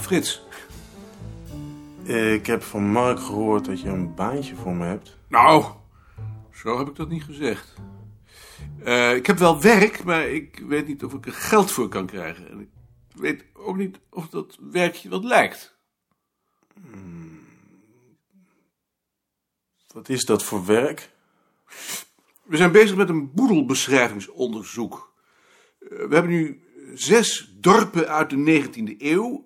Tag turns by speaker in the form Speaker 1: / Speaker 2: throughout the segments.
Speaker 1: Frits.
Speaker 2: Ik heb van Mark gehoord dat je een baantje voor me hebt.
Speaker 1: Nou, zo heb ik dat niet gezegd. Eh, ik heb wel werk, maar ik weet niet of ik er geld voor kan krijgen. En ik weet ook niet of dat werkje wat lijkt.
Speaker 2: Wat is dat voor werk?
Speaker 1: We zijn bezig met een boedelbeschrijvingsonderzoek. Eh, we hebben nu zes dorpen uit de 19e eeuw.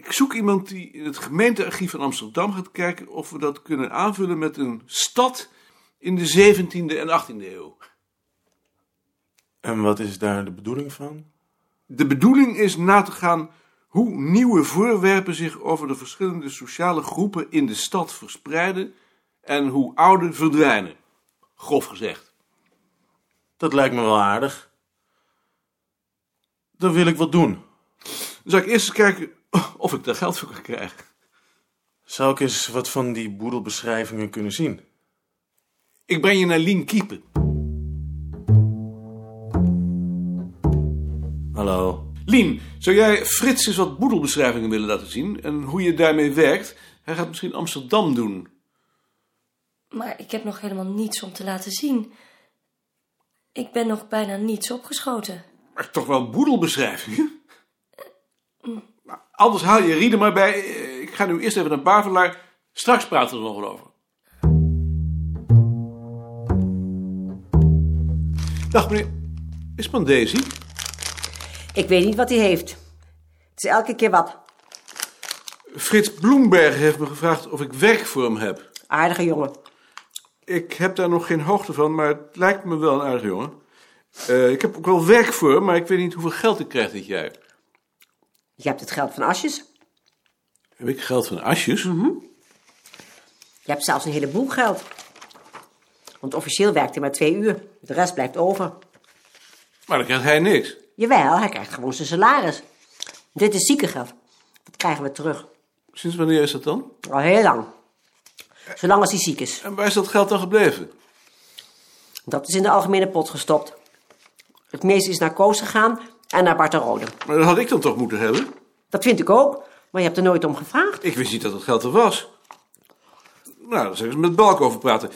Speaker 1: Ik zoek iemand die in het gemeentearchief van Amsterdam gaat kijken of we dat kunnen aanvullen met een stad in de 17e en 18e eeuw.
Speaker 2: En wat is daar de bedoeling van?
Speaker 1: De bedoeling is na te gaan hoe nieuwe voorwerpen zich over de verschillende sociale groepen in de stad verspreiden en hoe oude verdwijnen. Grof gezegd.
Speaker 2: Dat lijkt me wel aardig. Dan wil ik wat doen.
Speaker 1: Dan zou ik eerst eens kijken of ik daar geld voor kan krijgen.
Speaker 2: Zou ik eens wat van die boedelbeschrijvingen kunnen zien?
Speaker 1: Ik breng je naar Lien Kiepen.
Speaker 2: Hallo.
Speaker 1: Lien, zou jij Frits eens wat boedelbeschrijvingen willen laten zien en hoe je daarmee werkt? Hij gaat misschien Amsterdam doen.
Speaker 3: Maar ik heb nog helemaal niets om te laten zien. Ik ben nog bijna niets opgeschoten.
Speaker 1: Maar toch wel boedelbeschrijvingen? Anders haal je Riede maar bij. Eh, Ik ga nu eerst even naar Bavelaar. Straks praten we er nog wel over. Dag meneer. Is man Daisy?
Speaker 4: Ik weet niet wat hij heeft. Het is elke keer wat.
Speaker 1: Frits Bloemberg heeft me gevraagd of ik werk voor hem heb.
Speaker 4: Aardige jongen.
Speaker 1: Ik heb daar nog geen hoogte van, maar het lijkt me wel een aardige jongen. Eh, ik heb ook wel werk voor hem, maar ik weet niet hoeveel geld ik krijg dit jaar.
Speaker 4: Je hebt het geld van Asjes.
Speaker 1: Heb ik geld van Asjes?
Speaker 4: Je hebt zelfs een heleboel geld. Want officieel werkt hij maar twee uur. De rest blijft over.
Speaker 1: Maar dan krijgt hij niks.
Speaker 4: Jawel, hij krijgt gewoon zijn salaris. Dit is ziekengeld. Dat krijgen we terug.
Speaker 1: Sinds wanneer is dat dan?
Speaker 4: Al heel lang. Zolang als hij ziek is.
Speaker 1: En waar is dat geld dan gebleven?
Speaker 4: Dat is in de algemene pot gestopt. Het meeste is naar Koos gegaan en naar Bart de Rode.
Speaker 1: Maar dat had ik dan toch moeten hebben?
Speaker 4: Dat vind ik ook, maar je hebt er nooit om gevraagd.
Speaker 1: Ik wist niet dat het geld er was. Nou, dan zeggen ze met Balk over praten.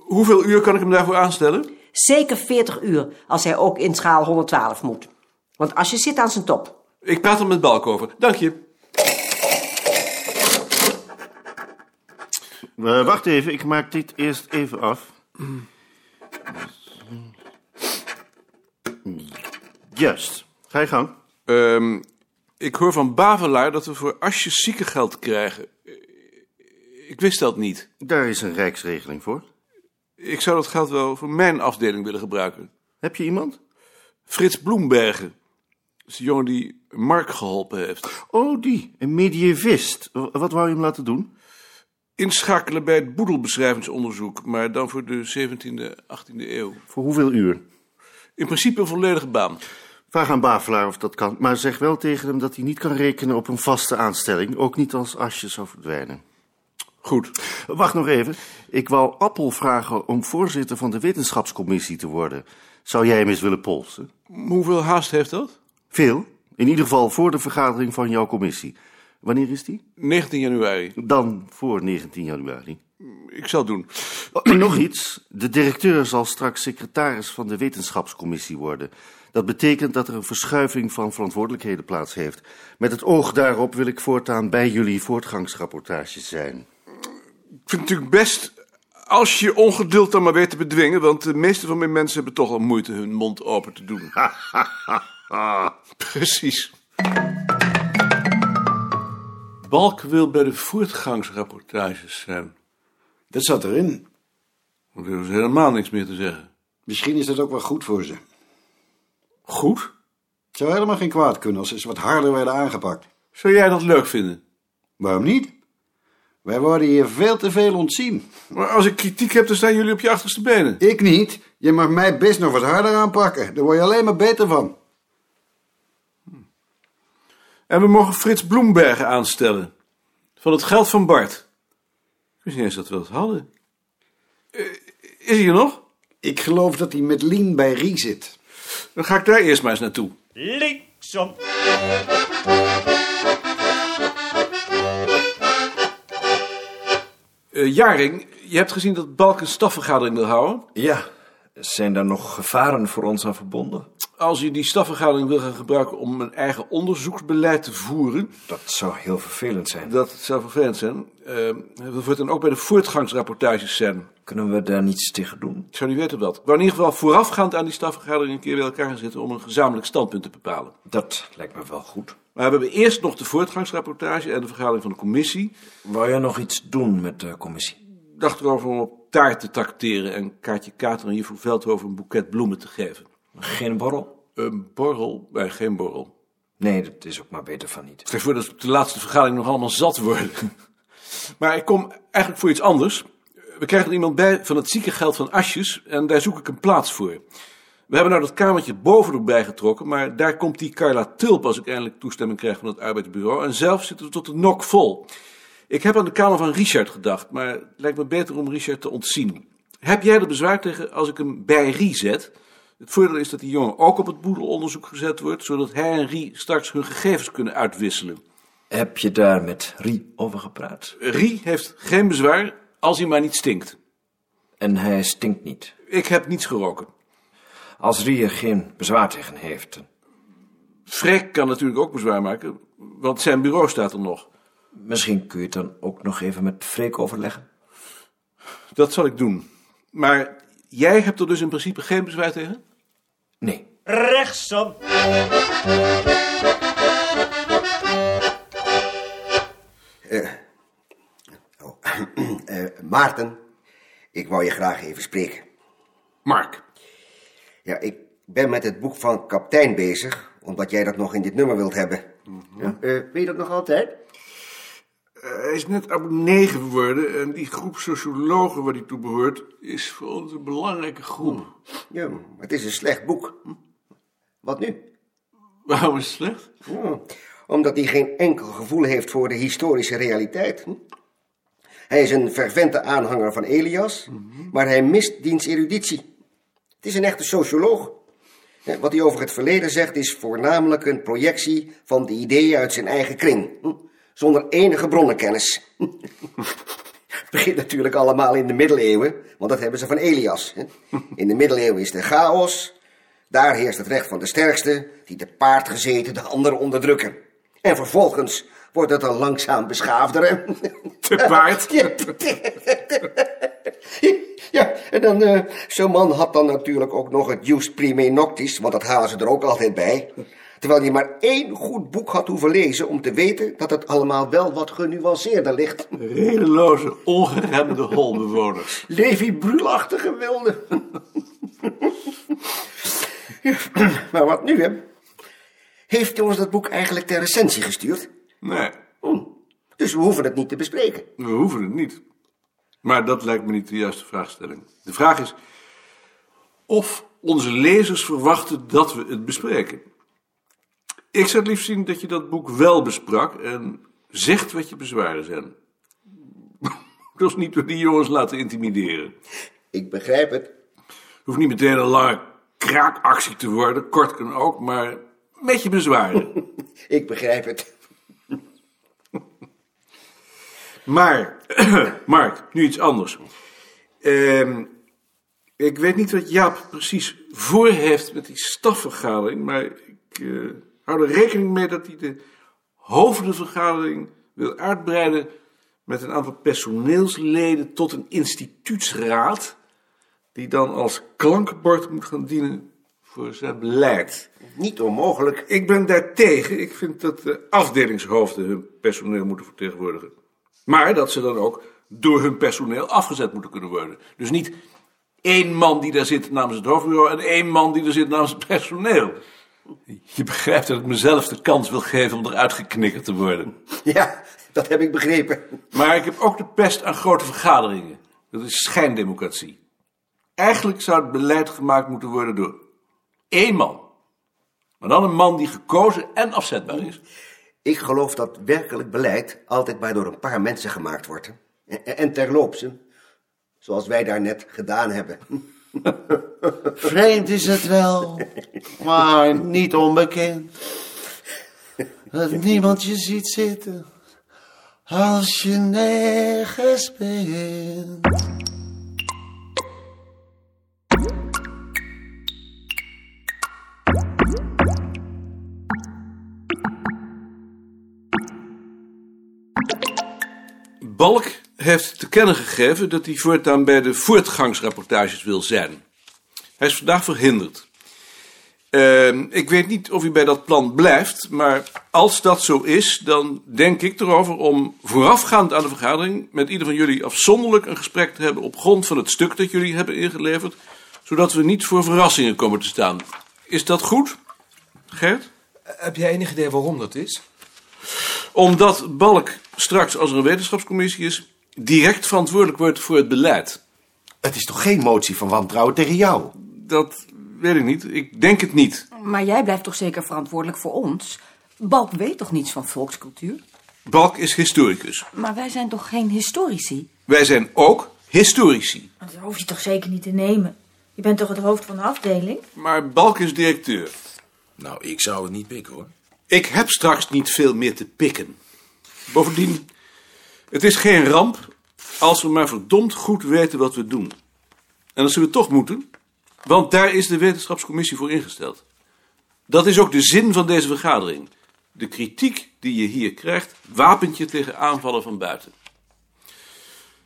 Speaker 1: Hoeveel uur kan ik hem daarvoor aanstellen?
Speaker 4: Zeker 40 uur als hij ook in schaal 112 moet. Want als je zit aan zijn top.
Speaker 1: Ik praat er met Balk over. Dank je.
Speaker 5: Eh, wacht even, ik maak dit eerst even af. Juist. Ga je gang.
Speaker 1: Ehm, ik hoor van Bavelaar dat we voor Asjes ziekengeld krijgen. Eh, Ik wist dat niet.
Speaker 5: Daar is een rijksregeling voor.
Speaker 1: Ik zou dat geld wel voor mijn afdeling willen gebruiken.
Speaker 5: Heb je iemand?
Speaker 1: Frits Bloembergen. Dat is de jongen die Mark geholpen heeft.
Speaker 5: Oh, die. Een medievist. Wat wou je hem laten doen?
Speaker 1: Inschakelen bij het boedelbeschrijvingsonderzoek, maar dan voor de 17e, 18e eeuw.
Speaker 5: Voor hoeveel uur?
Speaker 1: In principe een volledige baan.
Speaker 5: Vraag aan Bavelaar of dat kan. Maar zeg wel tegen hem dat hij niet kan rekenen op een vaste aanstelling. Ook niet als Asje zou verdwijnen.
Speaker 1: Goed.
Speaker 5: Wacht nog even. Ik wou Appel vragen om voorzitter van de wetenschapscommissie te worden. Zou jij hem eens willen polsen?
Speaker 1: Hoeveel haast heeft dat?
Speaker 5: Veel. In ieder geval voor de vergadering van jouw commissie. Wanneer is die?
Speaker 1: 19 januari.
Speaker 5: Dan voor 19 januari.
Speaker 1: Ik zal doen.
Speaker 5: Oh, nog iets. De directeur zal straks secretaris van de wetenschapscommissie worden. Dat betekent dat er een verschuiving van verantwoordelijkheden plaats heeft. Met het oog daarop wil ik voortaan bij jullie voortgangsrapportages zijn.
Speaker 1: Ik vind het natuurlijk best als je ongeduld dan maar weet te bedwingen, want de meeste van mijn mensen hebben toch al moeite hun mond open te doen. Precies. Balk wil bij de voortgangsrapportages zijn.
Speaker 6: Dat zat erin.
Speaker 1: Hebben ze helemaal niks meer te zeggen.
Speaker 6: Misschien is dat ook wel goed voor ze.
Speaker 1: Goed?
Speaker 6: Het zou helemaal geen kwaad kunnen als ze eens wat harder werden aangepakt.
Speaker 1: Zou jij dat leuk vinden?
Speaker 6: Waarom niet? Wij worden hier veel te veel ontzien.
Speaker 1: Maar als ik kritiek heb, dan staan jullie op je achterste benen.
Speaker 6: Ik niet. Je mag mij best nog wat harder aanpakken. Daar word je alleen maar beter van.
Speaker 1: En we mogen Frits Bloembergen aanstellen. Van het geld van Bart. Misschien is dat wel hadden. Eh, is hij er nog?
Speaker 6: Ik geloof dat hij met Lien bij Rie zit.
Speaker 1: Dan ga ik daar eerst maar eens naartoe.
Speaker 7: Linksom.
Speaker 1: Uh, Jaring, je hebt gezien dat Balk een stafvergadering wil houden.
Speaker 7: Ja, zijn daar nog gevaren voor ons aan verbonden?
Speaker 1: Als je die stafvergadering wil gaan gebruiken om een eigen onderzoeksbeleid te voeren,
Speaker 7: Dat zou heel vervelend zijn.
Speaker 1: dat zou vervelend zijn. Eh dat wordt dan ook bij de voortgangsrapportages zijn.
Speaker 7: Kunnen we daar niets tegen doen?
Speaker 1: Ik zou niet weten wat. Ik wou in ieder geval voorafgaand aan die stafvergadering een keer bij elkaar gaan zitten om een gezamenlijk standpunt te bepalen.
Speaker 7: Dat lijkt me wel goed.
Speaker 1: Maar we hebben eerst nog de voortgangsrapportage en de vergadering van de commissie.
Speaker 7: Wou jij nog iets doen met de commissie?
Speaker 1: Ik dacht erover om op taart te tracteren en Kaartje Kater en Juffrouw Veldhoven een boeket bloemen te geven.
Speaker 7: Geen borrel?
Speaker 1: Een borrel bij geen borrel.
Speaker 7: Nee, dat is ook maar beter van niet.
Speaker 1: Stel voor dat we op de laatste vergadering nog allemaal zat worden. Maar ik kom eigenlijk voor iets anders. We krijgen er iemand bij van het ziekengeld van Asjes en daar zoek ik een plaats voor. We hebben nou dat kamertje boven erbij getrokken, maar daar komt die Carla Tulp als ik eindelijk toestemming krijg van het arbeidsbureau. En zelf zitten we tot de nok vol. Ik heb aan de kamer van Richard gedacht, maar het lijkt me beter om Richard te ontzien. Heb jij er bezwaar tegen als ik hem bij Rie zet? Het voordeel is dat die jongen ook op het boedelonderzoek gezet wordt, zodat hij en Rie straks hun gegevens kunnen uitwisselen.
Speaker 7: Heb je daar met Rie over gepraat?
Speaker 1: Rie heeft geen bezwaar als hij maar niet stinkt.
Speaker 7: En hij stinkt niet.
Speaker 1: Ik heb niets geroken.
Speaker 7: Als Rie er geen bezwaar tegen heeft,
Speaker 1: Freek kan natuurlijk ook bezwaar maken, want zijn bureau staat er nog.
Speaker 7: misschien kun je het dan ook nog even met Freek overleggen.
Speaker 1: Dat zal ik doen. Maar jij hebt er dus in principe geen bezwaar tegen?
Speaker 7: Nee.
Speaker 8: Rechtsom.
Speaker 9: Oh, eh, Maarten, ik wou je graag even spreken.
Speaker 1: Mark.
Speaker 9: Ja, ik ben met het boek van kaptein bezig, omdat jij dat nog in dit nummer wilt hebben. Ja, eh, weet je dat nog altijd?
Speaker 1: Hij is net abonnee geworden en die groep sociologen waar hij toe behoort is voor ons een belangrijke groep.
Speaker 9: Ja, maar het is een slecht boek. Hm. Wat nu?
Speaker 1: Waarom is het slecht?
Speaker 9: Ja, omdat hij geen enkel gevoel heeft voor de historische realiteit. Hm? Hij is een fervente aanhanger van Elias, maar hij mist diens eruditie. Het is een echte socioloog. Wat hij over het verleden zegt is voornamelijk een projectie van de ideeën uit zijn eigen kring. Zonder enige bronnenkennis. Het begint natuurlijk allemaal in de middeleeuwen, want dat hebben ze van Elias. hè. In de middeleeuwen is de chaos. Daar heerst het recht van de sterkste, die te paard gezeten de anderen onderdrukken. En vervolgens wordt het een langzaam beschaafdere.
Speaker 1: Te paard?
Speaker 9: Ja, ja en dan, eh, zo'n man had dan natuurlijk ook nog het Jus Prime Noctis, want dat halen ze er ook altijd bij. Terwijl hij maar één goed boek had hoeven lezen om te weten dat het allemaal wel wat genuanceerder ligt.
Speaker 1: Redeloze, ongeremde holbewoners.
Speaker 9: Levi Brulachtige wilde. Maar wat nu, hè? Heeft hij ons dat boek eigenlijk ter recensie gestuurd?
Speaker 1: Nee,
Speaker 9: Hm. Dus we hoeven het niet te bespreken.
Speaker 1: we hoeven het niet. Maar dat lijkt me niet de juiste vraagstelling. De vraag is of onze lezers verwachten dat we het bespreken. Ik zou het liefst zien dat je dat boek wel besprak en zegt wat je bezwaren zijn. Dus niet door die jongens laten intimideren.
Speaker 9: Ik begrijp het.
Speaker 1: Het hoeft niet meteen een lange kraakactie te worden, kort kan ook, maar met je bezwaren.
Speaker 9: Ik begrijp het.
Speaker 1: Maar, Mark, nu iets anders. Ehm, ik weet niet wat Jaap precies voor heeft met die stafvergadering, maar ik eh, hou er rekening mee dat hij de hoofdenvergadering wil uitbreiden met een aantal personeelsleden tot een instituutsraad, die dan als klankbord moet gaan dienen voor zijn beleid.
Speaker 9: Niet onmogelijk.
Speaker 1: Ik ben daartegen. Ik vind dat de afdelingshoofden hun personeel moeten vertegenwoordigen. Maar dat ze dan ook door hun personeel afgezet moeten kunnen worden. Dus niet één man die daar zit namens het hoofdbureau en één man die er zit namens het personeel. Je begrijpt dat ik mezelf de kans wil geven om eruit geknikkerd te worden.
Speaker 9: Ja, dat heb ik begrepen.
Speaker 1: Maar ik heb ook de pest aan grote vergaderingen. Dat is schijndemocratie. Eigenlijk zou het beleid gemaakt moeten worden door één man. Maar dan een man die gekozen en afzetbaar is.
Speaker 9: Ik geloof dat werkelijk beleid altijd maar door een paar mensen gemaakt wordt. En, terloops, zoals wij daar net gedaan hebben.
Speaker 5: Vreemd is het wel, maar niet onbekend. Dat niemand je ziet zitten.
Speaker 8: Als je nergens bent.
Speaker 1: Balk heeft te kennen gegeven dat hij voortaan bij de voortgangsrapportages wil zijn. Hij is vandaag verhinderd. Uh, ik weet niet of hij bij dat plan blijft, maar als dat zo is, dan denk ik erover om voorafgaand aan de vergadering met ieder van jullie afzonderlijk een gesprek te hebben op grond van het stuk dat jullie hebben ingeleverd, zodat we niet voor verrassingen komen te staan. Is dat goed, Gert?
Speaker 10: Heb jij enig idee waarom dat is?
Speaker 1: Omdat Balk straks, als er een wetenschapscommissie is, direct verantwoordelijk wordt voor het beleid.
Speaker 8: Het is toch geen motie van wantrouwen tegen jou?
Speaker 1: Dat weet ik niet. Ik denk het niet.
Speaker 11: Maar jij blijft toch zeker verantwoordelijk voor ons? Balk weet toch niets van volkscultuur?
Speaker 1: Balk is historicus.
Speaker 11: Maar wij zijn toch geen historici?
Speaker 1: Wij zijn ook historici.
Speaker 12: Dat hoef je toch zeker niet te nemen? Je bent toch het hoofd van de afdeling?
Speaker 1: Maar Balk is directeur.
Speaker 10: Nou, ik zou het niet pikken hoor.
Speaker 1: Ik heb straks niet veel meer te pikken. Bovendien, het is geen ramp als we maar verdomd goed weten wat we doen. En dat zullen we toch moeten, want daar is de wetenschapscommissie voor ingesteld. Dat is ook de zin van deze vergadering. De kritiek die je hier krijgt, wapent je tegen aanvallen van buiten.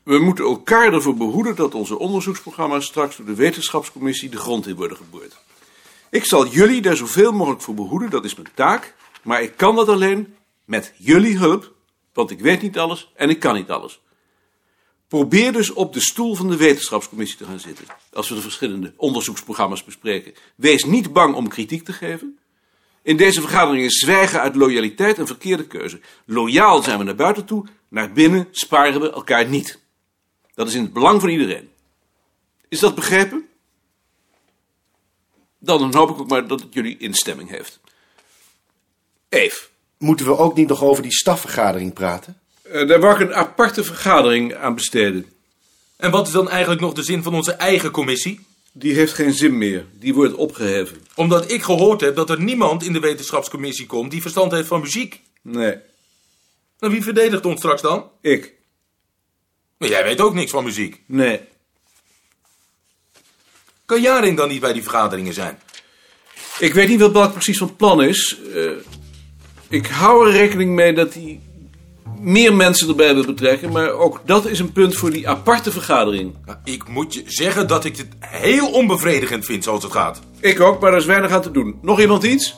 Speaker 1: We moeten elkaar ervoor behoeden dat onze onderzoeksprogramma's straks door de wetenschapscommissie de grond in worden geboord. Ik zal jullie daar zoveel mogelijk voor behoeden, dat is mijn taak. Maar ik kan dat alleen met jullie hulp, want ik weet niet alles en ik kan niet alles. Probeer dus op de stoel van de wetenschapscommissie te gaan zitten, als we de verschillende onderzoeksprogramma's bespreken. Wees niet bang om kritiek te geven. In deze vergadering is zwijgen uit loyaliteit een verkeerde keuze. Loyaal zijn we naar buiten toe, naar binnen sparen we elkaar niet. Dat is in het belang van iedereen. Is dat begrepen? Dan hoop ik ook maar dat het jullie instemming heeft. Eve.
Speaker 8: Moeten we ook niet nog over die stafvergadering praten?
Speaker 1: Uh, daar wou ik een aparte vergadering aan besteden.
Speaker 10: En wat is dan eigenlijk nog de zin van onze eigen commissie?
Speaker 1: Die heeft geen zin meer. Die wordt opgeheven.
Speaker 10: Omdat ik gehoord heb dat er niemand in de wetenschapscommissie komt die verstand heeft van muziek.
Speaker 1: Nee.
Speaker 10: Nou, wie verdedigt ons straks dan?
Speaker 1: Ik.
Speaker 10: Maar jij weet ook niks van muziek.
Speaker 1: Nee.
Speaker 10: Kan Jaring dan niet bij die vergaderingen zijn?
Speaker 1: Ik weet niet wat Balk precies van plan is. Uh, ik hou er rekening mee dat hij meer mensen erbij wil betrekken, maar ook dat is een punt voor die aparte vergadering.
Speaker 10: Nou, ik moet je zeggen dat ik het heel onbevredigend vind zoals het gaat.
Speaker 1: Ik ook, maar er is weinig aan te doen. Nog iemand iets?